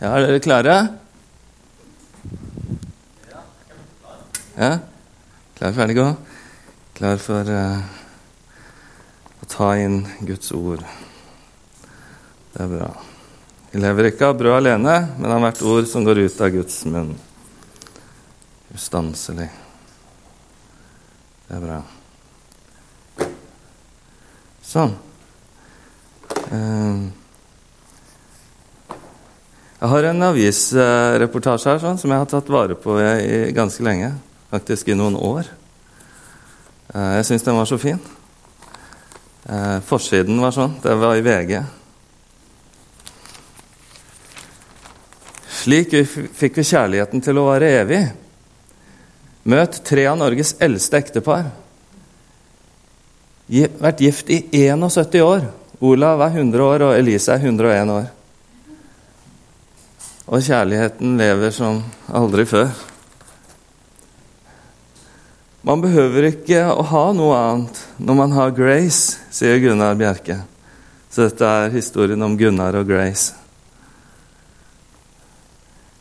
Ja, er dere klare? Ja? Klar, ferdig, gå? Klar for uh, å ta inn Guds ord. Det er bra. Vi lever ikke av brød alene, men av hvert ord som går ut av Guds munn. Ustanselig. Det er bra. Sånn. Uh, jeg har en avisreportasje her sånn, som jeg har tatt vare på i ganske lenge. Faktisk i noen år. Eh, jeg syns den var så fin. Eh, forsiden var sånn. Det var i VG. Slik fikk vi kjærligheten til å være evig. Møt tre av Norges eldste ektepar. Vært gift i 71 år. Olav er 100 år, og Elise er 101 år. Og kjærligheten lever som aldri før. Man behøver ikke å ha noe annet når man har Grace, sier Gunnar Bjerke. Så dette er historien om Gunnar og Grace.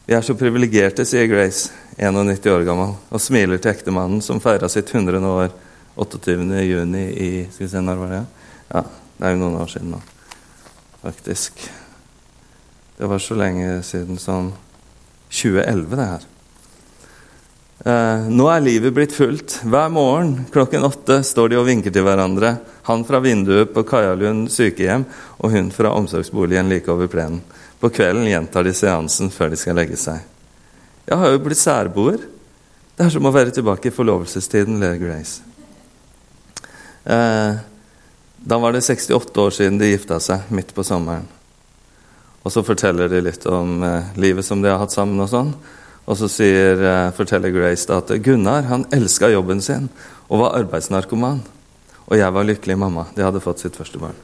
Vi er så privilegerte, sier Grace, 91 år gammel, og smiler til ektemannen som feira sitt 100. år 28. juni i Skal vi se, når var det? Ja, det er jo noen år siden nå, faktisk. Det var så lenge siden som 2011, det her. Eh, nå er livet blitt fullt. Hver morgen klokken åtte står de og vinker til hverandre. Han fra vinduet på Kajalund sykehjem og hun fra omsorgsboligen like over plenen. På kvelden gjentar de seansen før de skal legge seg. Jeg har jo blitt særboer. Det er som å være tilbake i forlovelsestiden, ler Grace. Eh, da var det 68 år siden de gifta seg, midt på sommeren. Og så forteller de litt om eh, livet som de har hatt sammen. Og sånn. Og så sier, eh, forteller Grace at Gunnar han elska jobben sin og var arbeidsnarkoman. Og jeg var lykkelig mamma. De hadde fått sitt første barn.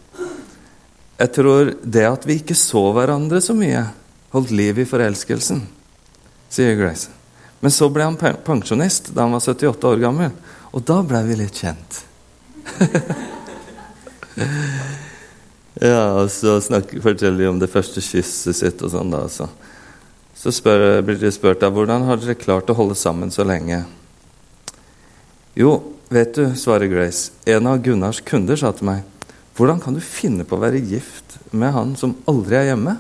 Jeg tror det at vi ikke så hverandre så mye, holdt liv i forelskelsen, sier Grace. Men så ble han pensjonist da han var 78 år gammel, og da ble vi litt kjent. Ja, og så snakker, forteller de om det første kysset sitt. og sånn da, Så, så spør, blir de spurt da, hvordan har dere klart å holde sammen så lenge. Jo, vet du, svarer Grace, en av Gunnars kunder sa til meg, hvordan kan du finne på å være gift med han som aldri er hjemme?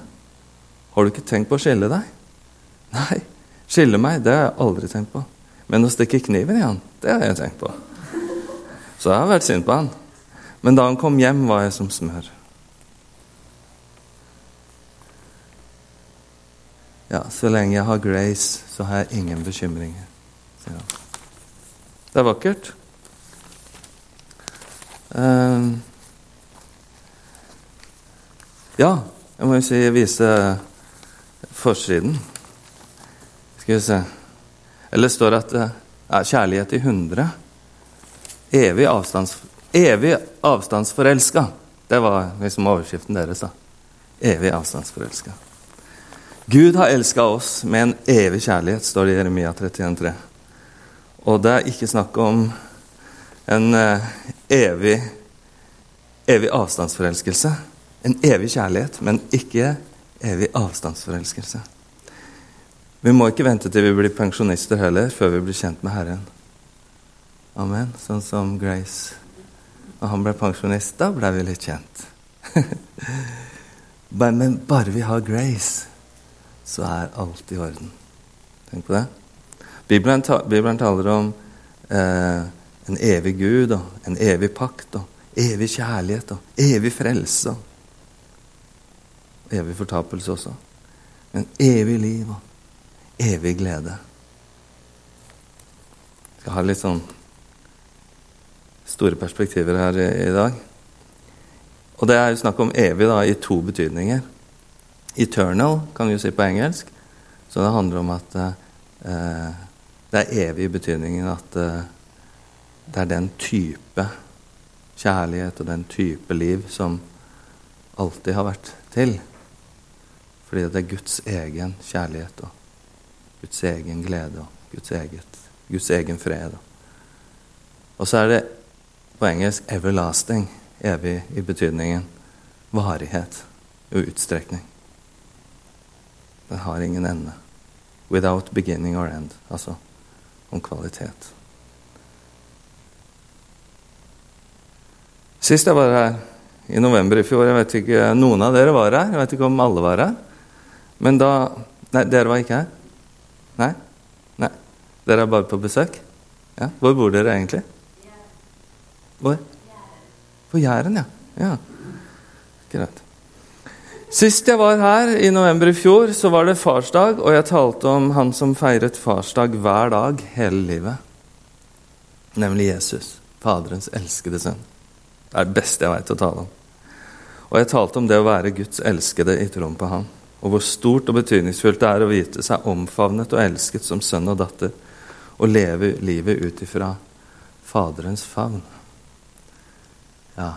Har du ikke tenkt på å skille deg? Nei, skille meg, det har jeg aldri tenkt på. Men å stikke kniven i han, det har jeg tenkt på. Så jeg har vært sint på han. Men da han kom hjem, var jeg som smør. Ja, så lenge jeg har grace, så har jeg ingen bekymringer. Det er vakkert. Uh, ja, jeg må jo si vise forsiden. Skal vi se Eller står det at det er kjærlighet i 100. Evig, avstands, evig avstandsforelska. Det var liksom overskriften deres. da. Evig avstandsforelska. Gud har elska oss med en evig kjærlighet, står det i Jeremia 31,3. Og det er ikke snakk om en uh, evig, evig avstandsforelskelse. En evig kjærlighet, men ikke evig avstandsforelskelse. Vi må ikke vente til vi blir pensjonister heller, før vi blir kjent med Herren. Amen. Sånn som Grace. Og han ble pensjonist, da ble vi litt kjent. men bare vi har Grace så er alt i orden. Tenk på det. Bibelen, ta, Bibelen taler om eh, en evig Gud og en evig pakt og evig kjærlighet og evig frelse. Og evig fortapelse også. Men evig liv og evig glede. Jeg skal ha litt sånn store perspektiver her i, i dag. Og det er jo snakk om evig da, i to betydninger. 'Eternal' kan vi jo si på engelsk. Så det handler om at eh, det er evig i betydningen at eh, det er den type kjærlighet og den type liv som alltid har vært til. Fordi det er Guds egen kjærlighet og Guds egen glede og Guds, eget, Guds egen fred. Og så er det på engelsk 'everlasting', evig i betydningen varighet og utstrekning. Den har ingen ende. Without beginning or end. Altså om kvalitet. Sist jeg var her, i november i fjor jeg vet ikke, Noen av dere var her. Jeg vet ikke om alle var her. Men da Nei, dere var ikke her? Nei? Nei. Dere er bare på besøk? Ja. Hvor bor dere egentlig? Hvor? På Jæren, ja. ja. Greit. Sist jeg var her, i november i fjor, så var det farsdag, og jeg talte om han som feiret farsdag hver dag hele livet. Nemlig Jesus, Faderens elskede sønn. Det er det beste jeg veit å tale om. Og jeg talte om det å være Guds elskede i troen på Han, og hvor stort og betydningsfullt det er å vite seg omfavnet og elsket som sønn og datter, og leve livet ut ifra Faderens favn. Ja,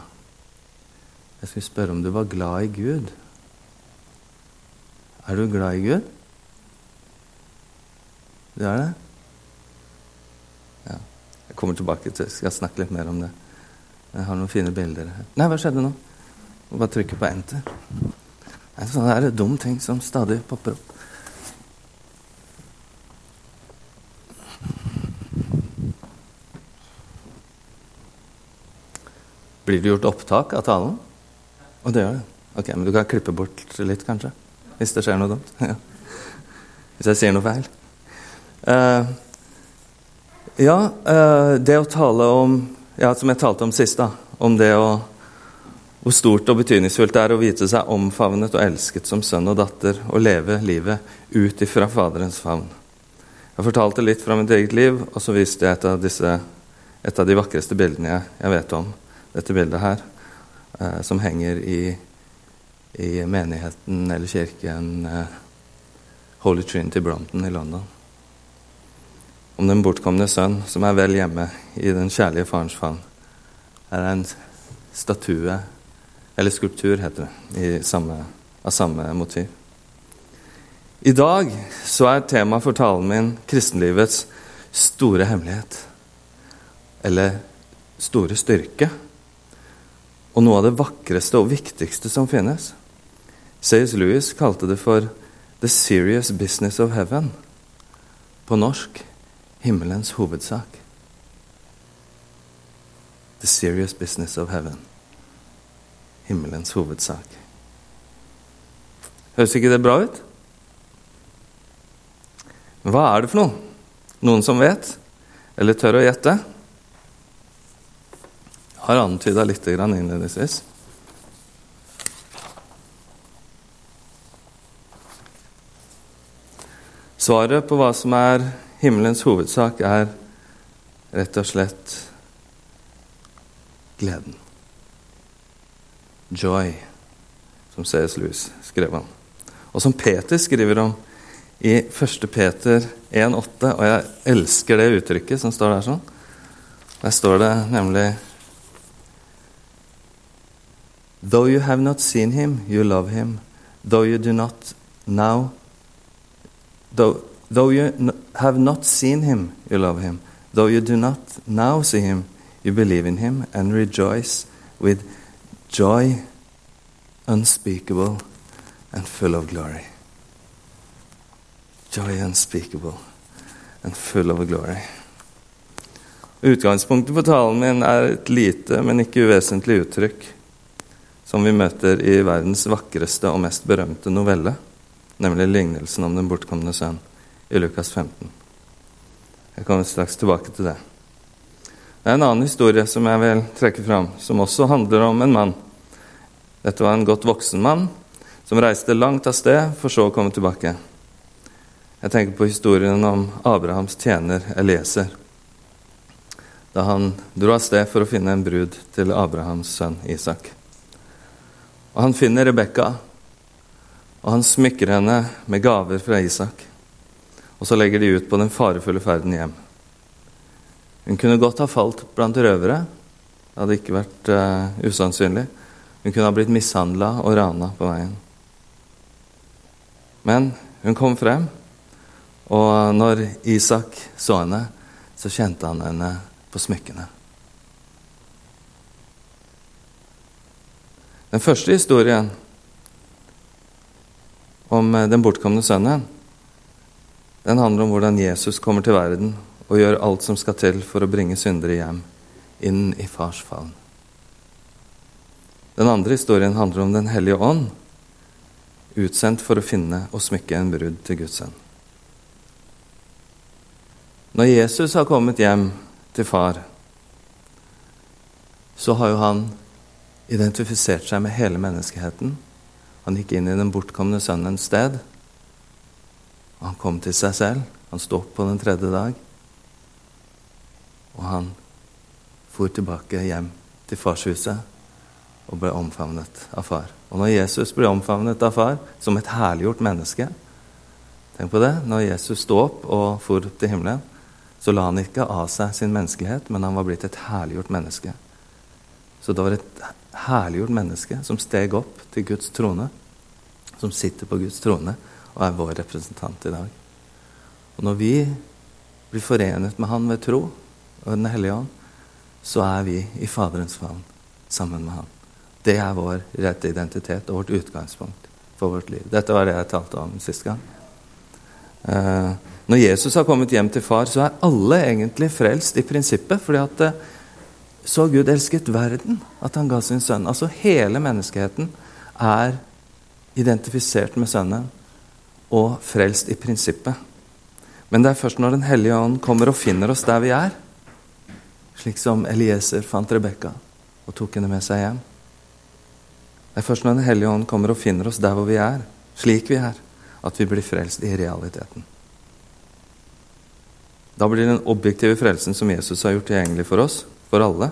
jeg skulle spørre om du var glad i Gud. Er du glad i Gud? Du er det? Ja. Jeg kommer tilbake til skal snakke litt mer om det. Jeg har noen fine bilder her. Nei, hva skjedde nå? Må bare trykke på enter. Det er sånne dumme ting som stadig popper opp. Blir det gjort opptak av talen? Og det gjør det. Ok, Men du kan klippe bort litt, kanskje? Hvis det skjer noe dumt. Ja. Hvis jeg sier noe feil. Uh, ja, uh, det å tale om ja, Som jeg talte om sist, da. Om det å hvor stort og betydningsfullt det er å vite seg omfavnet og elsket som sønn og datter, og leve livet ut ifra Faderens favn. Jeg fortalte litt fra mitt eget liv, og så viste jeg et av, disse, et av de vakreste bildene jeg, jeg vet om. Dette bildet her eh, som henger i, i, menigheten eller kirken eh, Holy Trinity Brompton i London. Om den bortkomne sønn som er vel hjemme i den kjærlige farens favn. Er en statue, eller skulptur, heter det, samme, av samme motiv. I dag så er temaet for talen min kristenlivets store hemmelighet. Eller store styrke og noe av det vakreste og viktigste som finnes. C.S. Lewis kalte det for 'the serious business of heaven'. På norsk himmelens hovedsak. The serious business of heaven. Himmelens hovedsak. Høres ikke det bra ut? Hva er det for noe? Noen som vet? Eller tør å gjette? Har antyda litt innledningsvis. Svaret på hva som er himmelens hovedsak, er rett og slett gleden. Joy, som C.S. Lewis skrev om. Og som Peter skriver om i 1. Peter 1,8. Og jeg elsker det uttrykket som står der sånn. Der står det nemlig Though you have not seen him, you love him. Though you do not now, though, though you have not seen him, you love him. Though you do not now see him, you believe in him and rejoice with joy unspeakable and full of glory. Joy unspeakable and full of glory. Utgangspunktet for talen min er et lite, men ikke uvesentlig uttrykk som vi møter i verdens vakreste og mest berømte novelle, nemlig lignelsen om den bortkomne sønn i Lukas 15. Jeg kommer straks tilbake til det. Det er en annen historie som jeg vil trekke fram, som også handler om en mann. Dette var en godt voksen mann som reiste langt av sted for så å komme tilbake. Jeg tenker på historien om Abrahams tjener Elieser. Da han dro av sted for å finne en brud til Abrahams sønn Isak. Og han finner Rebekka, og han smykker henne med gaver fra Isak. Og så legger de ut på den farefulle ferden hjem. Hun kunne godt ha falt blant røvere. Det hadde ikke vært uh, usannsynlig. Hun kunne ha blitt mishandla og rana på veien. Men hun kom frem, og når Isak så henne, så kjente han henne på smykkene. Den første historien om eh, den bortkomne sønnen, den handler om hvordan Jesus kommer til verden og gjør alt som skal til for å bringe syndere hjem, inn i fars favn. Den andre historien handler om Den hellige ånd, utsendt for å finne og smykke en brud til Guds sønn. Når Jesus har kommet hjem til far, så har jo han identifisert seg med hele menneskeheten. Han gikk inn i den bortkomne sønnens sted. Og han kom til seg selv. Han sto opp på den tredje dag. Og han for tilbake hjem til farshuset og ble omfavnet av far. Og når Jesus ble omfavnet av far som et herliggjort menneske Tenk på det. Når Jesus sto opp og for til himmelen, så la han ikke av seg sin menneskelighet, men han var blitt et herliggjort menneske. Så det var et herliggjort menneske som steg opp til Guds trone, som sitter på Guds trone og er vår representant i dag. Og når vi blir forenet med Han ved tro og Den hellige ånd, så er vi i Faderens favn sammen med Han. Det er vår rette identitet og vårt utgangspunkt for vårt liv. Dette var det jeg talte om sist gang. Eh, når Jesus har kommet hjem til far, så er alle egentlig frelst i prinsippet. fordi at eh, så Gud elsket verden at han ga sin sønn. Altså hele menneskeheten er identifisert med sønnen og frelst i prinsippet. Men det er først når Den hellige ånd kommer og finner oss der vi er, slik som Elieser fant Rebekka og tok henne med seg hjem, det er først når Den hellige ånd kommer og finner oss der hvor vi er, slik vi er, at vi blir frelst i realiteten. Da blir den objektive frelsen som Jesus har gjort tilgjengelig for oss, for alle,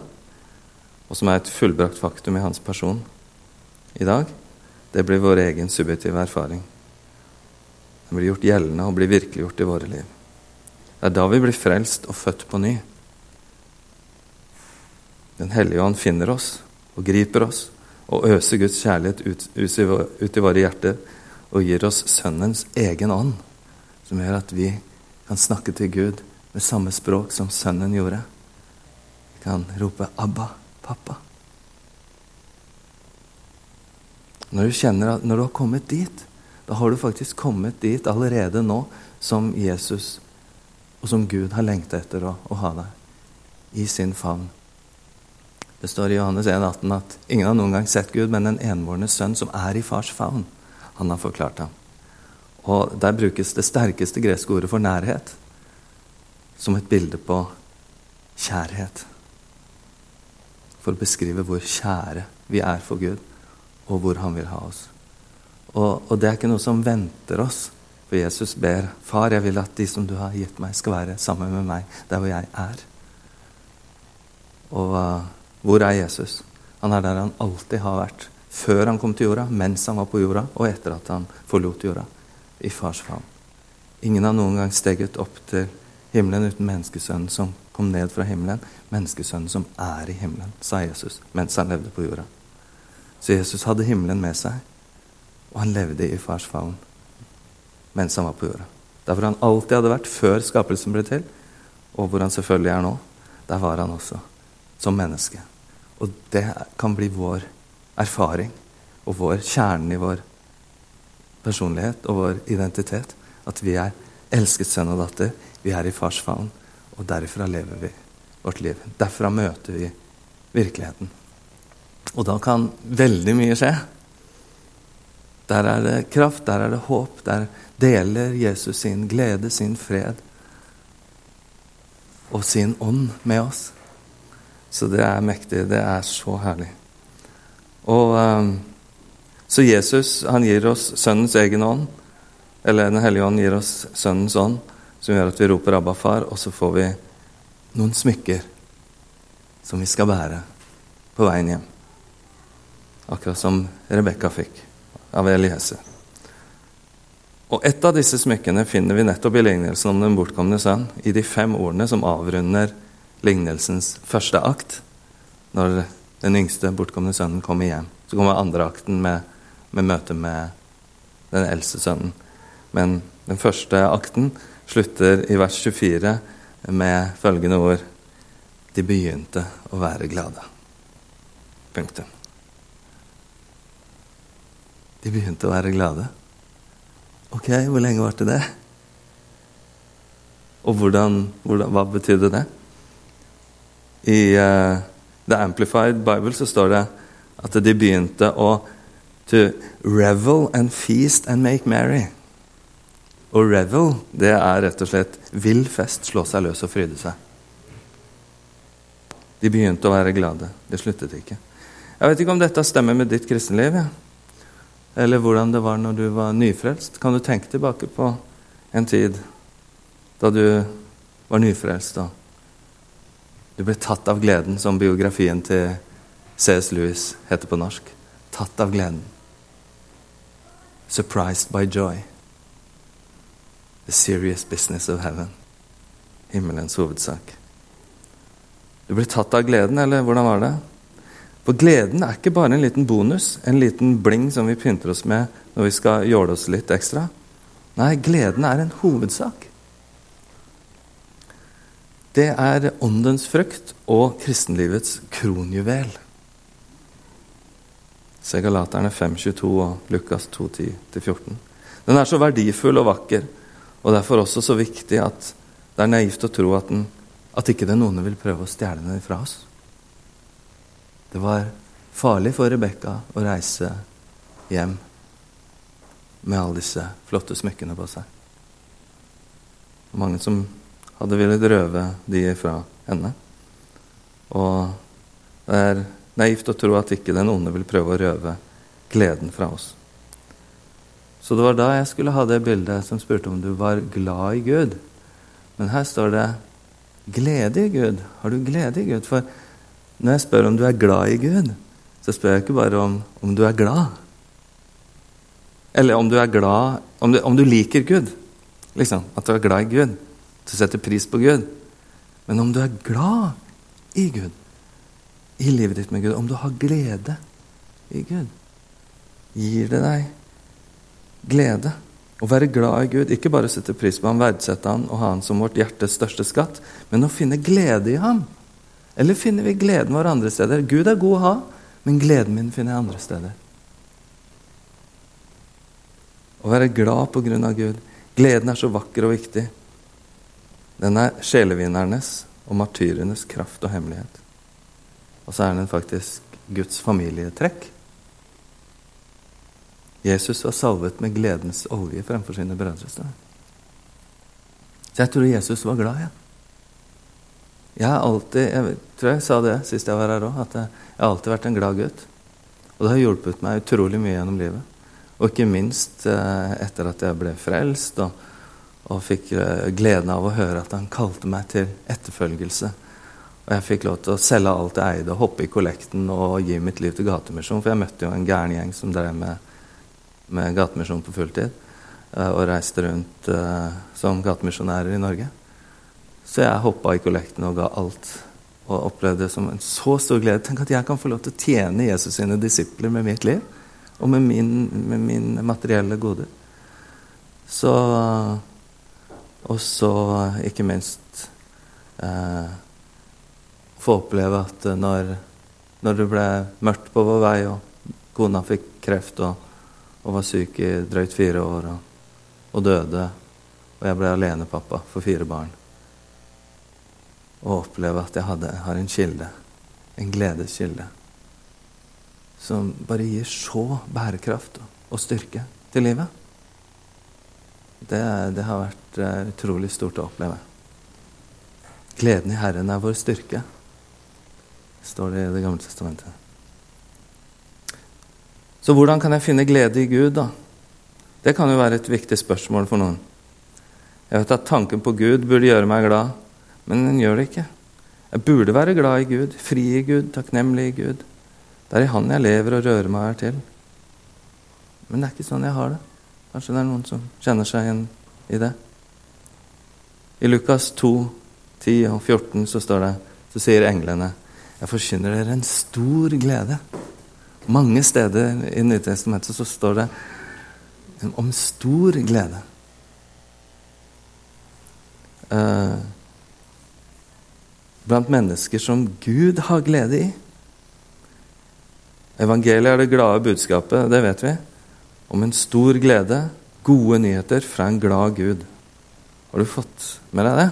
og som er et fullbrakt faktum i hans person i dag, det blir vår egen subjektive erfaring. Den blir gjort gjeldende og blir virkeliggjort i våre liv. Det er da vi blir frelst og født på ny. Den hellige ånd finner oss og griper oss og øser Guds kjærlighet ut, ut, i våre hjerter og gir oss Sønnens egen ånd, som gjør at vi kan snakke til Gud med samme språk som Sønnen gjorde. Kan rope 'Abba, pappa'. Når du kjenner at når du har kommet dit, da har du faktisk kommet dit allerede nå som Jesus og som Gud har lengta etter å, å ha deg i sin favn. Det står i Johannes 1, 18 at ingen har noen gang sett Gud, men den envårende sønn som er i fars favn. Han har forklart ham. Og Der brukes det sterkeste greske ordet for nærhet som et bilde på kjærhet. For å beskrive hvor kjære vi er for Gud, og hvor Han vil ha oss. Og, og det er ikke noe som venter oss. For Jesus ber, 'Far, jeg vil at de som du har gitt meg, skal være sammen med meg der hvor jeg er'. Og hvor er Jesus? Han er der han alltid har vært. Før han kom til jorda, mens han var på jorda, og etter at han forlot jorda. I fars favn. Ingen har noen gang steget opp til himmelen uten menneskesønnen som kom ned fra himmelen. Menneskesønnen som er i himmelen, sa Jesus mens han levde på jorda. Så Jesus hadde himmelen med seg, og han levde i fars favn mens han var på jorda. Der hvor han alltid hadde vært før skapelsen ble til, og hvor han selvfølgelig er nå, der var han også som menneske. Og det kan bli vår erfaring og vår kjernen i vår personlighet og vår identitet. At vi er elsket sønn og datter. Vi er i fars favn. Og derfra lever vi vårt liv. Derfra møter vi virkeligheten. Og da kan veldig mye skje. Der er det kraft, der er det håp. Der deler Jesus sin glede, sin fred og sin ånd med oss. Så det er mektig. Det er så herlig. Og um, Så Jesus han gir oss Sønnens egen ånd, eller Den hellige ånd gir oss Sønnens ånd, som gjør at vi roper 'Abba, far', og så får vi noen smykker som vi skal bære på veien hjem. Akkurat som Rebekka fikk av Elieser. Og Et av disse smykkene finner vi nettopp i lignelsen om den bortkomne sønn, i de fem ordene som avrunder lignelsens første akt, når den yngste bortkomne sønnen kommer hjem. Så kommer andre akten med, med møtet med den eldste sønnen. Men den første akten slutter i vers 24 med følgende ord De begynte å være glade. Punktum. De begynte å være glade. Ok, hvor lenge varte det? Og hvordan, hvordan, hva betydde det? I uh, The Amplified Bible så står det at de begynte å to revel and feast and make merry. Og revel, det er rett og slett vill fest, slå seg løs og fryde seg. De begynte å være glade. Det sluttet ikke. Jeg vet ikke om dette stemmer med ditt kristenliv. Ja. Eller hvordan det var når du var nyfrelst. Kan du tenke tilbake på en tid da du var nyfrelst og du ble tatt av gleden, som biografien til C.S. Lewis heter på norsk. Tatt av gleden. Surprised by joy. The serious business of heaven. Himmelens hovedsak. Du ble tatt av gleden, eller hvordan var det? For gleden er ikke bare en liten bonus, en liten bling som vi pynter oss med når vi skal jåle oss litt ekstra. Nei, gleden er en hovedsak. Det er åndens frukt og kristenlivets kronjuvel. Se Galaterne 5.22 og Lukas 2.10-14. Den er så verdifull og vakker, og derfor også så viktig at det er naivt å tro at, den, at ikke den onde vil prøve å stjele den fra oss. Det var farlig for Rebekka å reise hjem med alle disse flotte smykkene på seg. Mange som hadde villet røve de fra henne. Og det er naivt å tro at ikke den onde vil prøve å røve gleden fra oss. Så det var da jeg skulle ha det bildet som spurte om du var glad i Gud. Men her står det 'glede i Gud'. Har du glede i Gud? For når jeg spør om du er glad i Gud, så spør jeg ikke bare om, om du er glad. Eller om du er glad Om du, om du liker Gud. Liksom, At du er glad i Gud. At du setter pris på Gud. Men om du er glad i Gud, i livet ditt med Gud, om du har glede i Gud, gir det deg glede. Å være glad i Gud, ikke bare sette pris på ham, verdsette ham og ha ham som vårt hjertes største skatt, men å finne glede i ham. Eller finner vi gleden vår andre steder? Gud er god å ha, men gleden min finner jeg andre steder. Å være glad på grunn av Gud. Gleden er så vakker og viktig. Den er sjelevinnernes og martyrenes kraft og hemmelighet. Og så er den faktisk Guds familietrekk. Jesus var salvet med gledens olje fremfor sine brødre. Så jeg tror Jesus var glad igjen. Jeg har alltid Jeg tror jeg sa det sist jeg var her òg, at jeg, har alltid vært en glad gutt. Og det har hjulpet meg utrolig mye gjennom livet. Og ikke minst eh, etter at jeg ble frelst og, og fikk eh, gleden av å høre at han kalte meg til etterfølgelse. Og jeg fikk lov til å selge alt jeg eide, hoppe i kollekten og gi mitt liv til Gatemisjon. For jeg møtte jo en gæren gjeng som drev med, med Gatemisjon på fulltid. Eh, og reiste rundt som gatemisjonærer i Norge. Så jeg hoppa i kollekten og ga alt. Og opplevde det som en så stor glede. Tenk at jeg kan få lov til å tjene Jesus sine disipler med mitt liv. Og med min, med min materielle gode. Så Og så, ikke minst eh, Få oppleve at når, når det ble mørkt på vår vei, og kona fikk kreft og, og var syk i drøyt fire år og, og døde, og jeg ble alenepappa for fire barn og oppleve at jeg hadde, har en kilde, en gledeskilde, som bare gir så bærekraft og styrke til livet. Det, det har vært uh, utrolig stort å oppleve. Gleden i Herren er vår styrke, står det i Det gamle testamentet. Så hvordan kan jeg finne glede i Gud, da? Det kan jo være et viktig spørsmål for noen. Jeg vet at tanken på Gud burde gjøre meg glad. Men den gjør det ikke. Jeg burde være glad i Gud, fri i Gud, takknemlig i Gud. Det er i Han jeg lever og rører meg her til. Men det er ikke sånn jeg har det. Kanskje det er noen som kjenner seg igjen i det. I Lukas 2, 10 og 14 så står det, så sier englene jeg forkynner dere en stor glede. Mange steder i Nytestamentet så står det om stor glede. Eh, blant mennesker som Gud har glede i. Evangeliet er det glade budskapet, det vet vi, om en stor glede, Gode nyheter fra en glad Gud. Har du fått med deg det?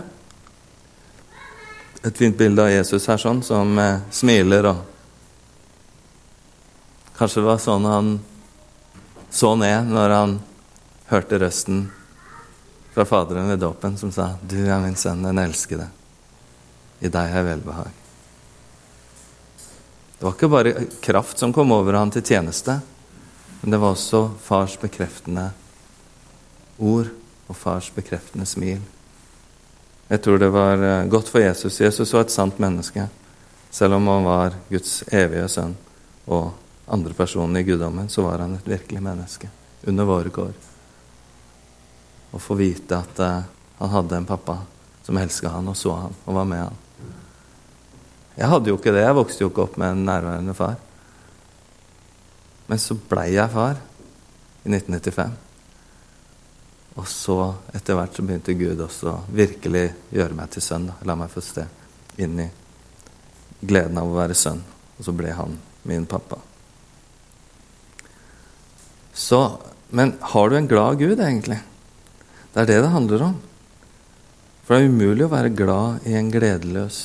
Et fint bilde av Jesus her, sånn, som eh, smiler og Kanskje det var sånn han så ned når han hørte røsten fra Faderen ved dåpen som sa, 'Du er min sønn, den elskede. I deg har jeg velbehag.' Det var ikke bare kraft som kom over ham til tjeneste, men det var også fars bekreftende ord og fars bekreftende smil. Jeg tror det var eh, godt for Jesus. Jesus var et sant menneske, selv om han var Guds evige sønn og andre personen i guddommen, så var han et virkelig menneske under våre kår. Å få vite at uh, han hadde en pappa som elska han og så han og var med han. Jeg hadde jo ikke det. Jeg vokste jo ikke opp med en nærværende far. Men så blei jeg far i 1995. Og så, etter hvert, så begynte Gud også virkelig gjøre meg til sønn. La meg få sted inn i gleden av å være sønn. Og så ble han min pappa. Så, men har du en glad Gud, egentlig? Det er det det handler om. For det er umulig å være glad i en gledeløs,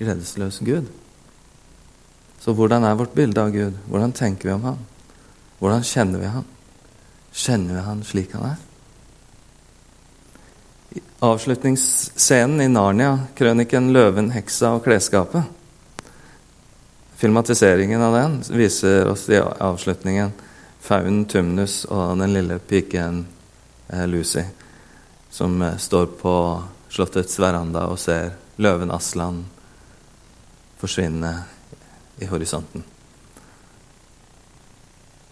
gledesløs Gud. Så hvordan er vårt bilde av Gud? Hvordan tenker vi om Han? Hvordan kjenner vi Han? Kjenner vi Han slik Han er? I avslutningsscenen i Narnia, krøniken 'Løven, heksa og klesskapet'. Filmatiseringen av den viser oss i avslutningen faunen Tumnus og den lille piken eh, Lucy, som eh, står på slottets veranda og ser løven Aslan forsvinne i horisonten.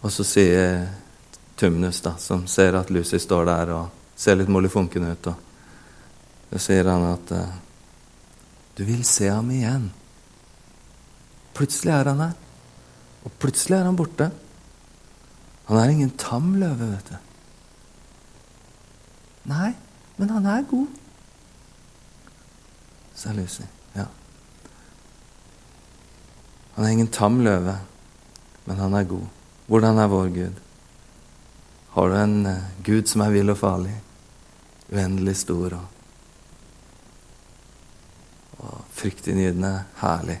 Og så sier Tumnus, da, som ser at Lucy står der og ser litt molefonken ut og så sier han at uh, du vil se ham igjen. Plutselig er han her, og plutselig er han borte. Han er ingen tam løve, vet du. Nei, men han er god, sa Lucy. Ja. Han er ingen tam løve, men han er god. Hvordan er vår Gud? Har du en uh, Gud som er vill og farlig, uendelig stor og og fryktinngytende herlig.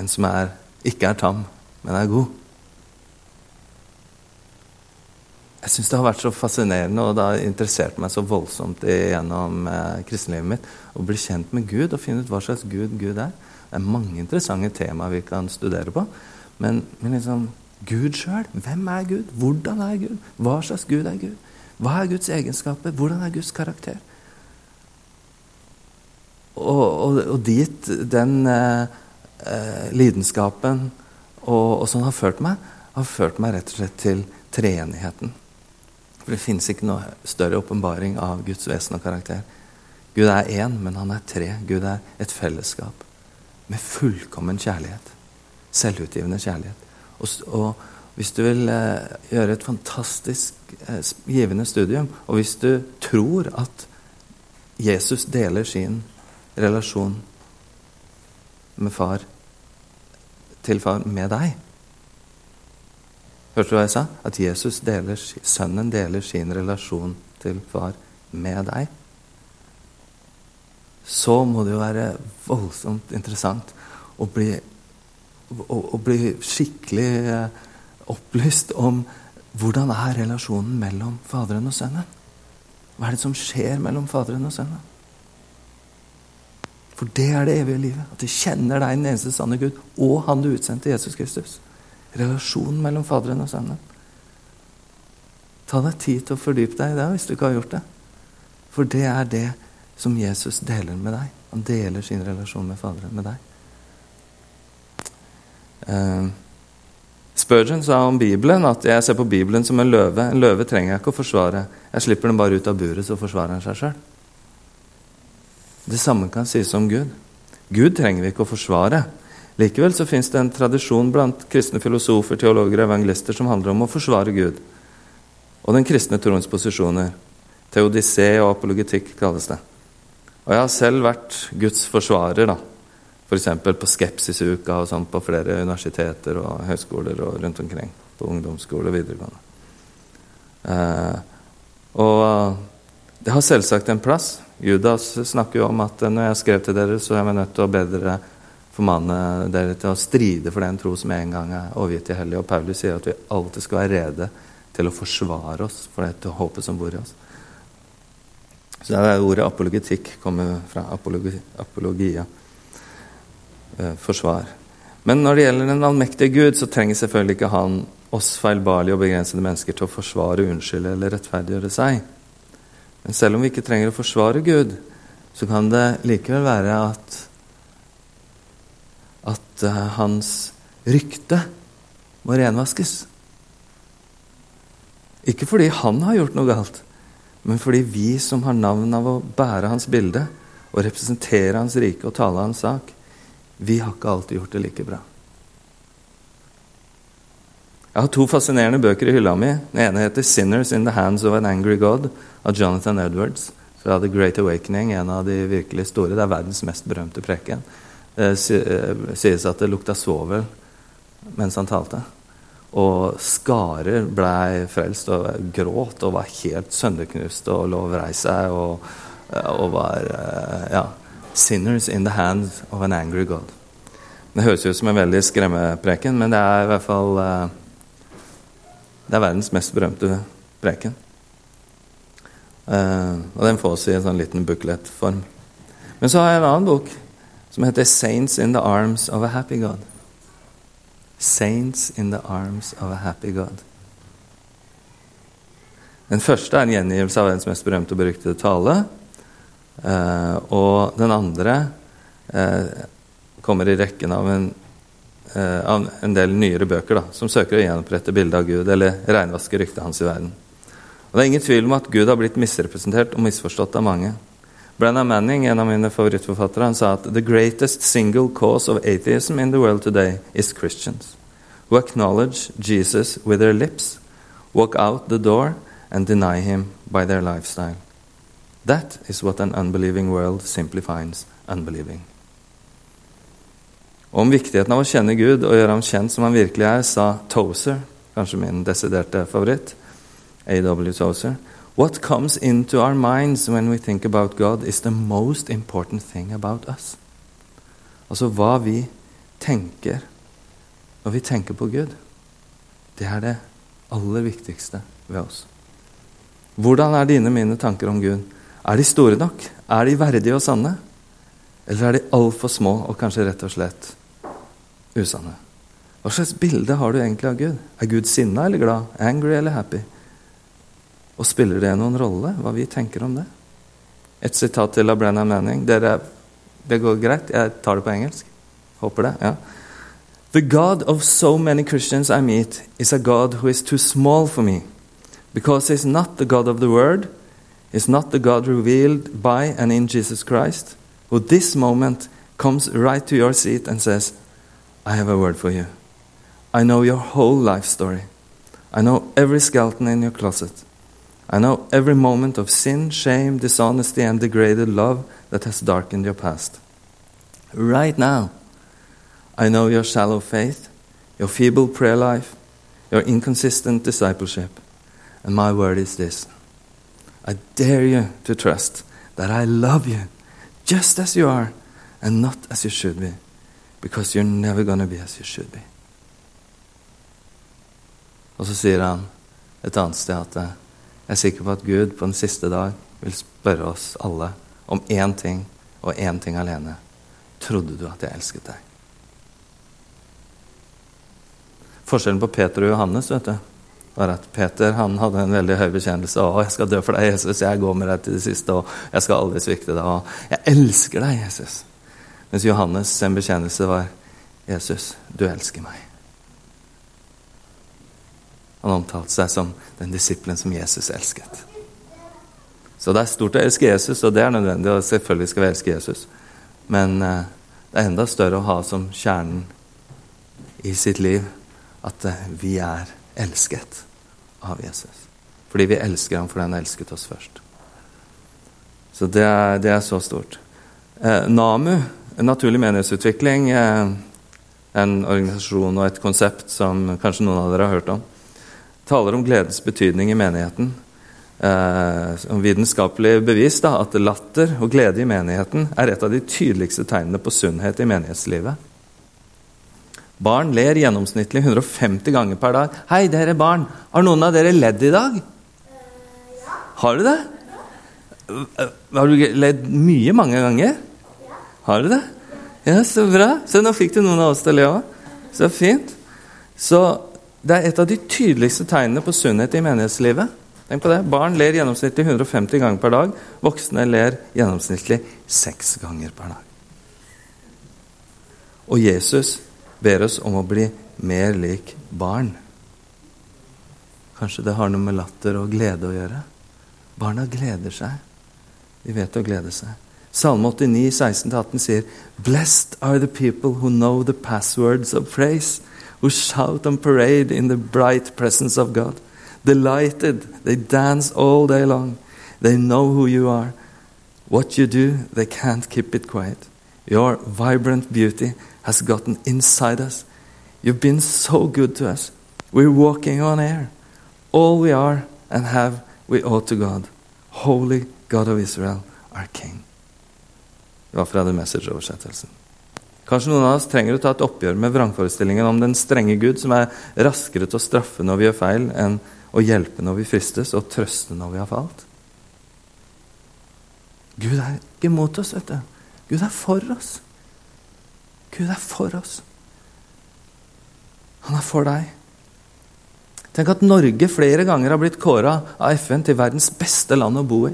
En som er, ikke er tam, men er god. Jeg syns det har vært så fascinerende, og det har interessert meg så voldsomt gjennom eh, kristenlivet mitt å bli kjent med Gud og finne ut hva slags Gud Gud er. Det er mange interessante temaer vi kan studere på. Men, men liksom Gud sjøl. Hvem er Gud? Hvordan er Gud? Hva slags Gud er Gud? Hva er Guds egenskaper? Hvordan er Guds karakter? Og, og, og dit den eh, eh, lidenskapen og, og sånn har ført meg, har ført meg rett og slett til treenigheten. For det finnes ikke noe større åpenbaring av Guds vesen og karakter. Gud er én, men han er tre. Gud er et fellesskap med fullkommen kjærlighet. Selvutgivende kjærlighet. Og, og hvis du vil eh, gjøre et fantastisk eh, givende studium, og hvis du tror at Jesus deler sin relasjon med far til far med deg. Hørte du hva jeg sa? At Jesus deler, sønnen deler sin relasjon til far med deg. Så må det jo være voldsomt interessant å bli, å, å bli skikkelig eh, opplyst om hvordan er relasjonen mellom Faderen og Sønnen. Hva er det som skjer mellom Faderen og Sønnen? For det er det evige livet. At de kjenner deg, den eneste sanne Gud, og Han du utsendte, Jesus Kristus. Relasjonen mellom Faderen og Sønnen. Ta deg tid til å fordype deg i det hvis du ikke har gjort det. For det er det som Jesus deler med deg. Han deler sin relasjon med Faderen med deg. Uh, Spurgeon sa om Bibelen at jeg ser på Bibelen som en løve. En løve trenger jeg ikke å forsvare. Jeg slipper den bare ut av buret, så forsvarer han seg sjøl. Det samme kan sies om Gud. Gud trenger vi ikke å forsvare. Likevel så fins det en tradisjon blant kristne filosofer, teologer og evangelister som handler om å forsvare Gud og den kristne troens posisjoner. Teodisé og apologetikk kalles det. Og jeg har selv vært Guds forsvarer, da. F.eks. på Skepsisuka og sånn på flere universiteter og høyskoler og rundt omkring. på ungdomsskole og videregående. Eh, og det har selvsagt en plass. Judas snakker jo om at når jeg skrev til dere, så er vi nødt til å be dere formanne dere til å stride for den tro som en gang er overgitt til hellige. Og Paulus sier at vi alltid skal være rede til å forsvare oss for dette håpet som bor i oss. Så det er ordet apologetikk kommer fra apologi, apologia. Eh, forsvar. Men når det gjelder den allmektige Gud, så trenger selvfølgelig ikke han oss feilbarlige og begrensede mennesker til å forsvare, unnskylde eller rettferdiggjøre seg. Men selv om vi ikke trenger å forsvare Gud, så kan det likevel være at at uh, hans rykte må renvaskes. Ikke fordi han har gjort noe galt, men fordi vi som har navn av å bære hans bilde og representere hans rike og tale hans sak, vi har ikke alltid gjort det like bra. Jeg har to fascinerende bøker i hylla mi. Den ene heter 'Sinners in the Hands of an Angry God' av Jonathan Edwards fra The Great Awakening, en av de virkelig store. Det er verdens mest berømte preken. Det eh, eh, sies at det lukta svovel mens han talte. Og skarer blei frelst og gråt og var helt sønderknust og lå og vrei seg og, eh, og var ja, Sinners in the hands of an angry God. Det høres ut som en veldig skremmepreken, men det er i hvert fall Det er verdens mest berømte preken. og den fås i en sånn liten booklet-form. Men så har jeg en annen bok som heter 'Saints in the Arms of a Happy God'. Saints in the Arms of a Happy God. Den første er en gjengivelse av verdens mest berømte og beryktede tale. Eh, og den andre eh, kommer i rekken av en, eh, av en del nyere bøker da, som søker å gjenopprette bildet av Gud eller reinvaske ryktet hans i verden. Og Det er ingen tvil om at Gud har blitt misrepresentert og misforstått av mange. Brennan Manning, en av mine favorittforfattere, han sa at the greatest single cause of atheism in the world today is Christians who acknowledge Jesus with their lips, walk out the door, and deny him by their lifestyle. That is what an unbelieving world simply finds unbelieving. Om viktigheten av å kjenne Gud og gjøre ham kjent som han virkelig er, sa Tozer, kanskje min desiderte favoritt, A.W. Tozer, What comes into our minds when we think about God, is the most important thing about us. Altså hva vi tenker når vi tenker på Gud, det er det aller viktigste ved oss. Hvordan er dine mine tanker om Gud? Er de store nok? Er de verdige og sanne? Eller er de altfor små og kanskje rett og slett usanne? Hva slags bilde har du egentlig av Gud? Er Gud sinna eller glad? Angry eller happy? Og spiller det noen rolle hva vi tenker om det? Et sitat til av Brennan Manning. Dere, det går greit? Jeg tar det på engelsk. Håper det. ja. The God of so many Christians I meet is a God who is too small for me, because he's not the God of the Word, he's not the God revealed by and in Jesus Christ, who this moment comes right to your seat and says, I have a word for you. I know your whole life story. I know every skeleton in your closet. I know every moment of sin, shame, dishonesty, and degraded love that has darkened your past. Right now, I know your shallow faith, your feeble prayer life, your inconsistent discipleship. And my word is this I dare you to trust that I love you just as you are and not as you should be, because you're never to be as you should be. Og så sier han et annet sted at Jeg er sikker på at Gud på den siste dag vil spørre oss alle om én ting og én ting alene. Trodde du at jeg elsket deg? Forskjellen på Peter og Johannes vet du, var at Peter han hadde en veldig høy bekjennelse. 'Å, jeg skal dø for deg, Jesus. Jeg går med deg til det siste.' Og 'jeg skal aldri svikte deg.' Og 'jeg elsker deg, Jesus.' Mens Johannes' sin bekjennelse var 'Jesus, du elsker meg'. Han omtalte seg som den disippelen som Jesus elsket. Så det er stort å elske Jesus, og det er nødvendig. Og selvfølgelig skal vi elske Jesus. Men eh, det er enda større å ha som kjernen i sitt liv at eh, vi er elsket av Jesus. Fordi vi elsker ham fordi han elsket oss først. Så det er, det er så stort. Eh, NAMU, naturlig menighetsutvikling, eh, en organisasjon og et konsept som kanskje noen av dere har hørt om. Taler om gledens betydning i menigheten. Eh, vitenskapelig bevis da, at latter og glede i menigheten er et av de tydeligste tegnene på sunnhet i menighetslivet. Barn ler gjennomsnittlig 150 ganger per dag. 'Hei, dere barn. Har noen av dere ledd i dag?' Har du det? Har du ledd mye mange ganger? Har du det? Ja, så bra. Så nå fikk du noen av oss til å le òg. Så fint. Så det er et av de tydeligste tegnene på sunnhet i menighetslivet. Tenk på det. Barn ler gjennomsnittlig 150 ganger per dag. Voksne ler gjennomsnittlig seks ganger per dag. Og Jesus ber oss om å bli mer lik barn. Kanskje det har noe med latter og glede å gjøre? Barna gleder seg. De vet å glede seg. Salme 89, 16-18 sier Blessed are the people who know the passwords of praise, who shout on parade in the bright presence of God. Delighted, they dance all day long. They know who you are. What you do, they can't keep it quiet. Your vibrant beauty has gotten inside us. You've been so good to us. We're walking on air. All we are and have, we owe to God. Holy God of Israel, our King. Det var fra The Message-oversettelsen. Kanskje noen av oss trenger å ta et oppgjør med vrangforestillingen om den strenge Gud, som er raskere til å straffe når vi gjør feil, enn å hjelpe når vi fristes, og trøste når vi har falt. Gud er ikke mot oss, vet du. Gud er for oss. Gud er for oss. Han er for deg. Tenk at Norge flere ganger har blitt kåra av FN til verdens beste land å bo i.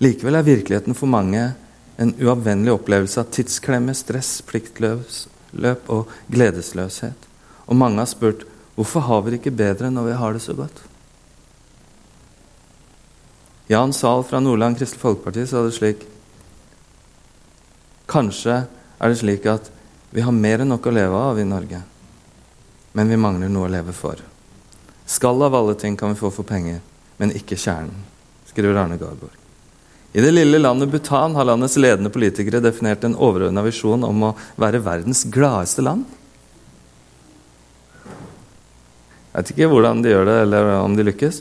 Likevel er virkeligheten for mange en uavvennlig opplevelse av tidsklemme, stress, pliktløp og gledesløshet. Og mange har spurt hvorfor har vi det ikke bedre når vi har det så godt? Jan Zahl fra Nordland Kristelig Folkeparti sa det slik Kanskje er det slik at vi har mer enn nok å leve av i Norge, men vi mangler noe å leve for. Skall av alle ting kan vi få for penger, men ikke kjernen, skriver Arne Garborg. I det lille landet Bhutan har landets ledende politikere definert en overordna visjon om å være verdens gladeste land. Jeg vet ikke hvordan de gjør det, eller om de lykkes.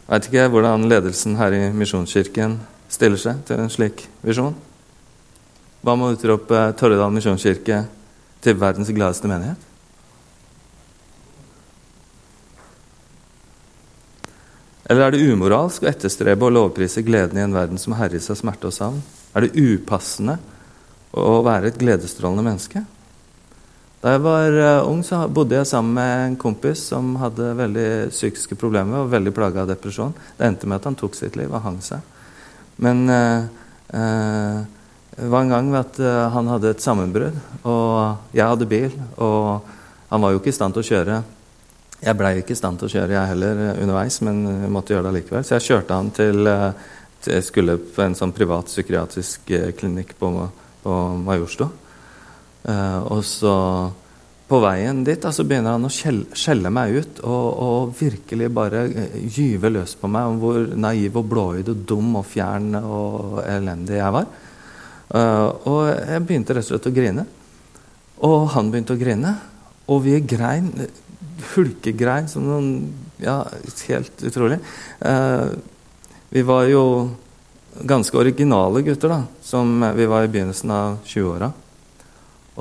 Jeg vet ikke hvordan ledelsen her i Misjonskirken stiller seg til en slik visjon. Hva med å utrope Torredal misjonskirke til verdens gladeste menighet? Eller er det umoralsk å etterstrebe og lovprise gleden i en verden som herjes av smerte og savn? Er det upassende å være et gledesstrålende menneske? Da jeg var uh, ung, så bodde jeg sammen med en kompis som hadde veldig psykiske problemer og veldig plaga av depresjon. Det endte med at han tok sitt liv og hang seg. Men eh, uh, det var en gang at uh, han hadde et sammenbrudd, og jeg hadde bil. Og han var jo ikke i stand til å kjøre. Jeg blei ikke i stand til å kjøre, jeg heller, uh, underveis, men jeg måtte gjøre det likevel. Så jeg kjørte han til, uh, til Jeg skulle på en sånn privat psykiatrisk klinikk på, på Majorstua. og så på veien dit så begynner han å skjelle meg ut og, og, virkelig bare gyve løs på meg om hvor naiv og blåøyd og dum og fjern og elendig jeg var. Uh, og jeg begynte rett og slett å grine. Og han begynte å grine. Og vi grein, hulkegrein som noen Ja, helt utrolig. Eh, vi var jo ganske originale gutter, da, som vi var i begynnelsen av 20-åra.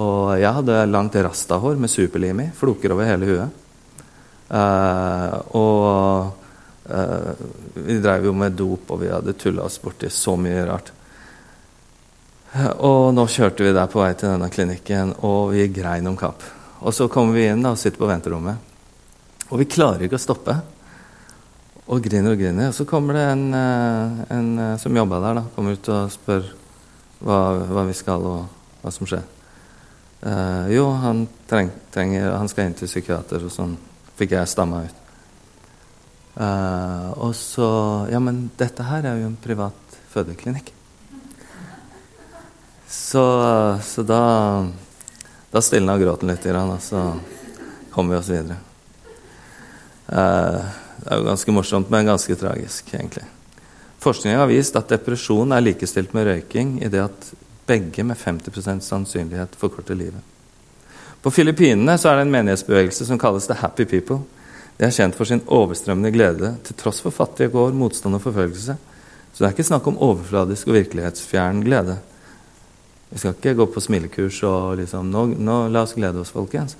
Og jeg hadde langt rastahår med superlim i, floker over hele huet. Eh, og vi drev jo med dop, og vi hadde tulla oss borti så mye rart. Og nå kjørte vi der på vei til denne klinikken, og vi grein om kapp. Og så kommer vi inn da, og sitter på venterommet. Og vi klarer ikke å stoppe. Og griner og griner. Og så kommer det en, eh, en eh, som jobba der, da, kommer ut og spør hva, hva, vi skal, og hva som skjer. Uh, jo, han, treng, trenger, han skal inn til psykiater, og sånn fikk jeg stamma ut. Uh, og så Ja, men dette her er jo en privat fødeklinikk. Så, så da da stilna gråten litt, og så kom vi oss videre. Eh, det er jo ganske morsomt, men ganske tragisk, egentlig. Forskning har vist at depresjon er likestilt med røyking i det at begge med 50% sannsynlighet forkorter livet. På Filippinene så er det en menighetsbevegelse som kalles The Happy People. De er kjent for sin overstrømmende glede til tross for fattige kår, motstand og forfølgelse. Så det er ikke snakk om overfladisk og virkelighetsfjern glede. Vi skal ikke gå på smilekurs og liksom nå, nå, La oss glede oss, folkens.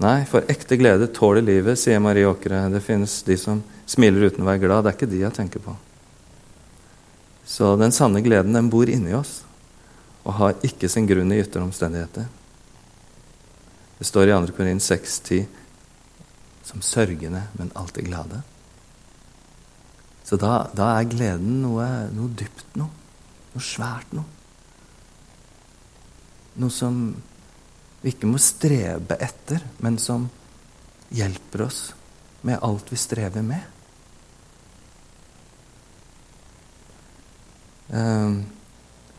Nei, for ekte glede tåler livet, sier Marie Åkre. Det finnes de som smiler uten å være glad. Det er ikke de jeg tenker på. Så den sanne gleden, den bor inni oss og har ikke sin grunn i ytre omstendigheter. Det står i 2. Korin 6,10 som sørgende, men alltid glade. Så da, da er gleden noe, noe dypt noe. Noe svært noe. Noe som vi ikke må strebe etter, men som hjelper oss med alt vi strever med. Um,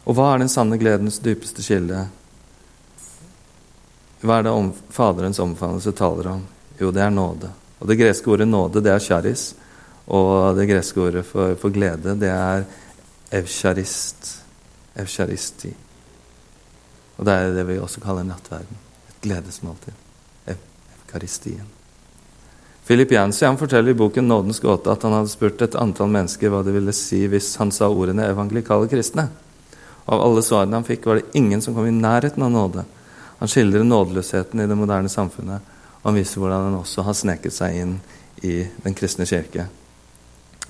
og hva er den sanne gledens dypeste kilde? Hva er det om, Faderens omfavnelse taler om? Jo, det er nåde. Og Det greske ordet nåde det er charis. Og det greske ordet for, for glede det er evcharist. Evcharisti. Og det er det vi også kaller nattverden. Et gledesmåltid. Evkaristien. Philip Jansi han forteller i boken 'Nådens gåte' at han hadde spurt et antall mennesker hva det ville si hvis han sa ordene 'evangelikale kristne'. Av alle svarene han fikk, var det ingen som kom i nærheten av nåde. Han skildrer nådeløsheten i det moderne samfunnet, og han viser hvordan den også har sneket seg inn i den kristne kirke.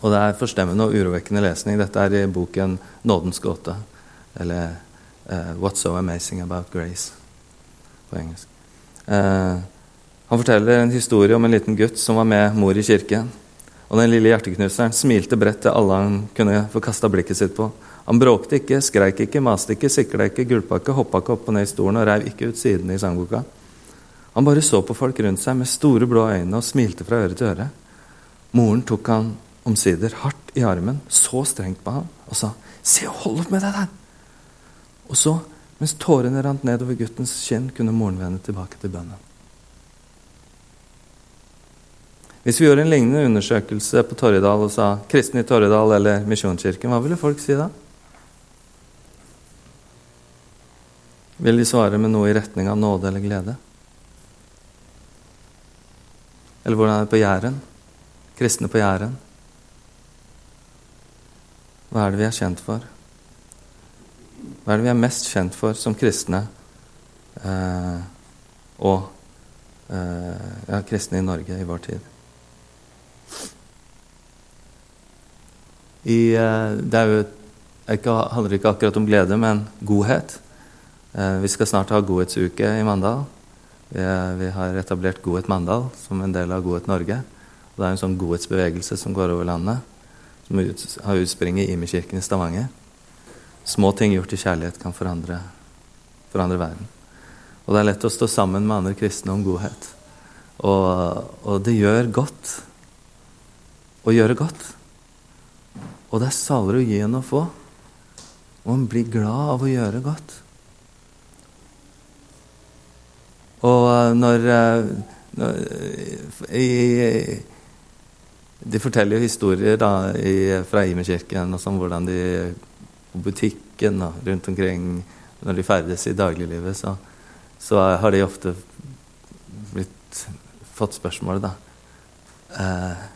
Og det er forstemmende og urovekkende lesning. Dette er i boken 'Nådens gåte', eller uh, 'What's So Amazing About Grace' på engelsk. Uh, han forteller en historie om en liten gutt som var med mor i kirken. Og den lille hjerteknuseren smilte bredt til alle han kunne få kasta blikket sitt på. Han bråkte ikke, skreik ikke, maste ikke, sikla ikke, gulpa ikke, hoppa ikke opp og ned i stolen og reiv ikke ut sidene i sangboka. Han bare så på folk rundt seg med store, blå øyne og smilte fra øre til øre. Moren tok han omsider hardt i armen, så strengt på ham og sa, 'Se hold opp med deg der!' Og så, mens tårene rant nedover guttens kinn, kunne moren vende tilbake til bønnen. Hvis vi gjorde en lignende undersøkelse på Torridal og sa 'kristen i Torridal' eller Misjonskirken, hva ville folk si da? Vil de svare med noe i retning av nåde eller glede? Eller hvordan er det på Jæren? Kristne på Jæren? Hva er det vi er kjent for? Hva er det vi er mest kjent for som kristne eh, og eh, ja, kristne i Norge i vår tid? I, eh, det jo, ikke, handler ikke akkurat om glede, men godhet. Eh, vi skal snart ha godhetsuke i Mandal. Vi, vi, har etablert Godhet Mandal som en del av Godhet Norge. Og det er en sånn godhetsbevegelse som går over landet, som ut, har utspring i Imi-kirken i Stavanger. Små ting gjort i kjærlighet kan forandre, forandre verden. Og det er lett å stå sammen med andre kristne om godhet. Og, og det gjør godt å gjøre godt. Og det er saligere å gi enn å få. Og en blir glad av å gjøre godt. Og eh, når, eh, når i, De forteller jo historier da, i, fra Imerkirken sånn, hvordan de på butikken og rundt omkring når de ferdes i dagliglivet, så, så har de ofte blitt, fått spørsmålet, da eh,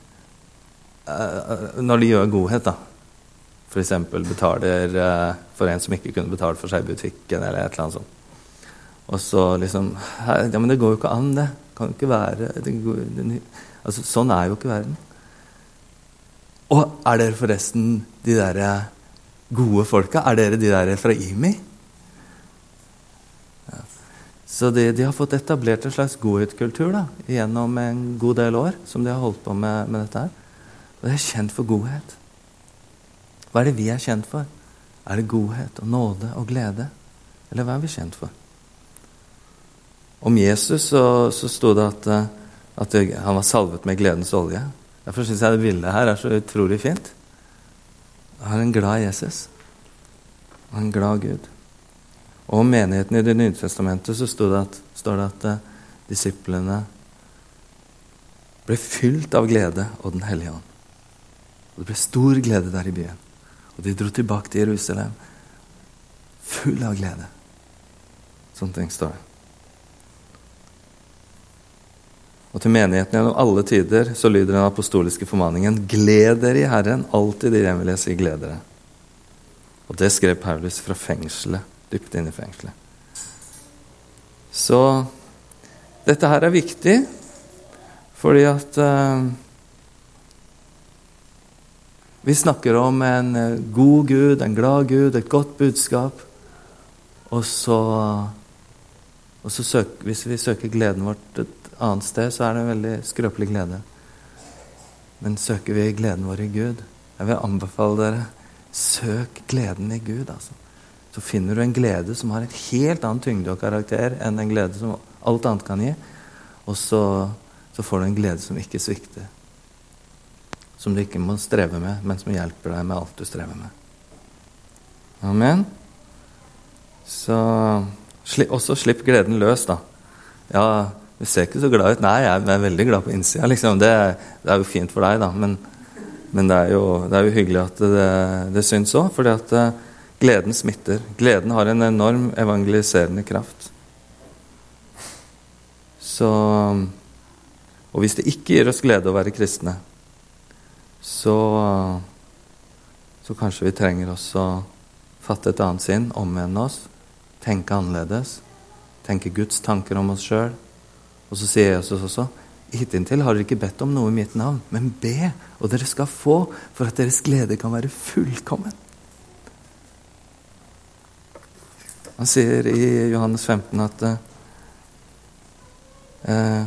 Eh, når de gjør godhet, da F.eks. betaler eh, for en som ikke kunne betalt for seg i butikken, eller et eller annet sånt. Og så liksom Ja, men det går jo ikke an, det. Kan ikke være går, det, altså, Sånn er jo ikke verden. Og er dere forresten de der gode folka? Er dere de der fra IMI? Så de, de, har fått etablert en slags godhetskultur da, gjennom en god del år som de har holdt på med, med dette her. Og de er kjent for godhet. Hva er det vi er kjent for? Er det godhet og nåde og glede? Eller hva er vi kjent for? Om Jesus så, så sto det at, eh, at, han var salvet med gledens olje. Derfor syns jeg det bildet her er så utrolig fint. Han er en glad Jesus. Og en glad Gud. Og om menigheten i Det nye testamentet så det at, står det at uh, disiplene ble fylt av glede og Den hellige ånd. Og Det ble stor glede der i byen. Og de dro tilbake til Jerusalem, Full av glede. Sånne ting står det. Og til menigheten gjennom alle tider så lyder den apostoliske formaningen Gled dere i Herren, alltid igjen vil jeg si gled dere. Og det skrev Paulus fra fengselet, dypt inne i fengselet. Så dette her er viktig fordi at uh, Vi snakker om en uh, god Gud, en glad Gud, et godt budskap. Og så, og så søk, Hvis vi søker gleden vårt et annet sted, så er det en veldig skrøpelig glede. Men søker vi gleden vår i Gud Jeg vil anbefale dere søk gleden i Gud. altså. Så finner du en glede som har et helt annet tyngde og karakter enn en glede som alt annet kan gi. Og så, så får du en glede som ikke svikter. Som du ikke må streve med, men som hjelper deg med alt du strever med. Amen. Så også slipp gleden løs, da. Ja, du ser ikke så glad ut. Nei, jeg er veldig glad på innsida. Liksom. Det, det, er jo fint for deg, da. Men, men det, er jo, det, er jo, hyggelig at det, det syns òg, fordi at uh, gleden smitter. Gleden har en enorm evangeliserende kraft. Så Og hvis det ikke gir oss glede å være kristne, så, så kanskje vi trenger også å fatte et annet sinn, omvende oss, tenke annerledes, tenke Guds tanker om oss sjøl og så sier Jesus også Hittil har dere ikke bedt om noe i mitt navn, men be, og dere skal få, for at deres glede kan være fullkommen. Han sier i Johannes 15 at eh,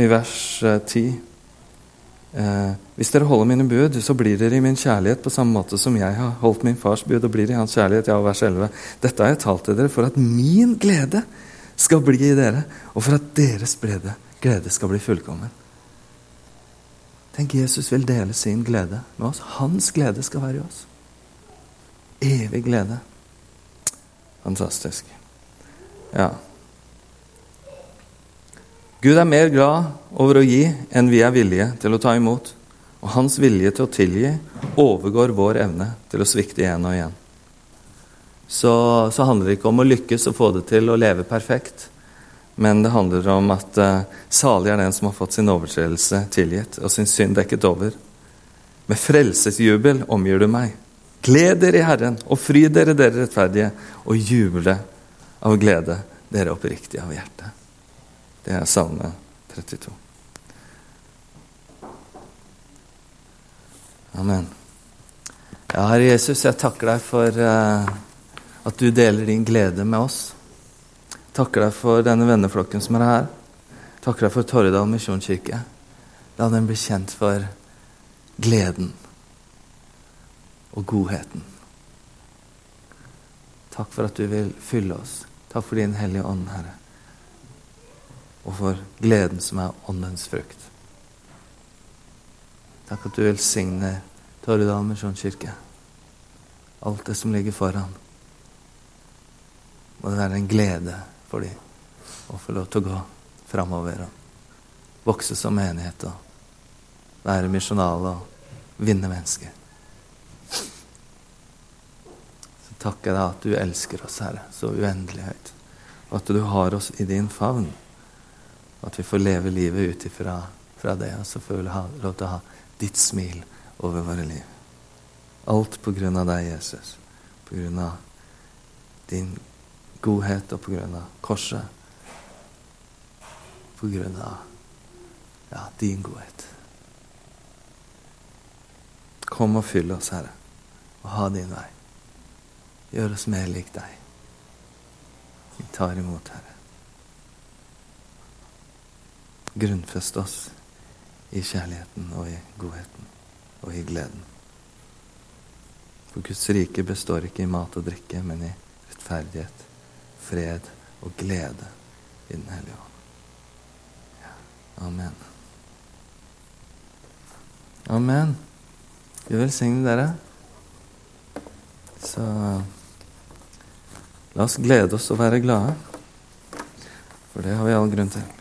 I vers 10 eh, hvis dere holder mine bud, så blir dere i min kjærlighet på samme måte som jeg har holdt min fars bud og blir i hans kjærlighet. Ja, vers 11. Dette har jeg talt til dere for at min glede skal bli i dere, og for at deres brede glede skal bli fullkommen. Tenk, Jesus vil dele sin glede med oss. Hans glede skal være i oss. Evig glede. Fantastisk. Ja. Gud er mer glad over å gi enn vi er villige til å ta imot. Og hans vilje til å tilgi overgår vår evne til å svikte igjen og igjen. Så, så handler det ikke om å lykkes og få det til å leve perfekt, men det handler om at uh, salig er den som har fått sin overtredelse tilgitt og sin synd dekket over. Med frelsesjubel omgir du meg. Gled dere i Herren, og fry dere, dere rettferdige, og juble av glede, dere oppriktige av hjertet. Det er Salme 32. Amen. Ja, Herre Jesus, jeg takker deg for uh, at du deler din glede med oss. Takker deg for denne venneflokken som er her. Takker deg for Torredal misjonskirke. La den bli kjent for gleden og godheten. Takk for at du vil fylle oss. Takk for din Hellige Ånd, Herre og for gleden som er åndens frukt. Takk at du velsigner Torredal misjonskirke. Alt det som ligger foran. Må det være en glede for dem å få lov til å gå framover og vokse som menighet og være misjonale og vinne mennesker. Så takker jeg deg at du elsker oss, Herre, så uendelig høyt. Og at du har oss i din favn. At vi får leve livet ut ifra fra det, og så får vi ha, lov til å ha ditt smil over våre liv. Alt på grunn av deg, Jesus. På grunn av din godhet og på grunn av korset. På grunn av ja, din godhet. Kom og fyll oss, Herre, og ha din vei. Gjør oss mer lik deg. Vi tar imot, Herre. Grunnfeste oss i kjærligheten og i godheten og i gleden. For Guds rike består ikke i mat og drikke, men i rettferdighet, fred og glede i Den hellige ånd. Amen. Amen. Gud velsigne dere. Så la oss glede oss og være glade. For det har vi all grunn til.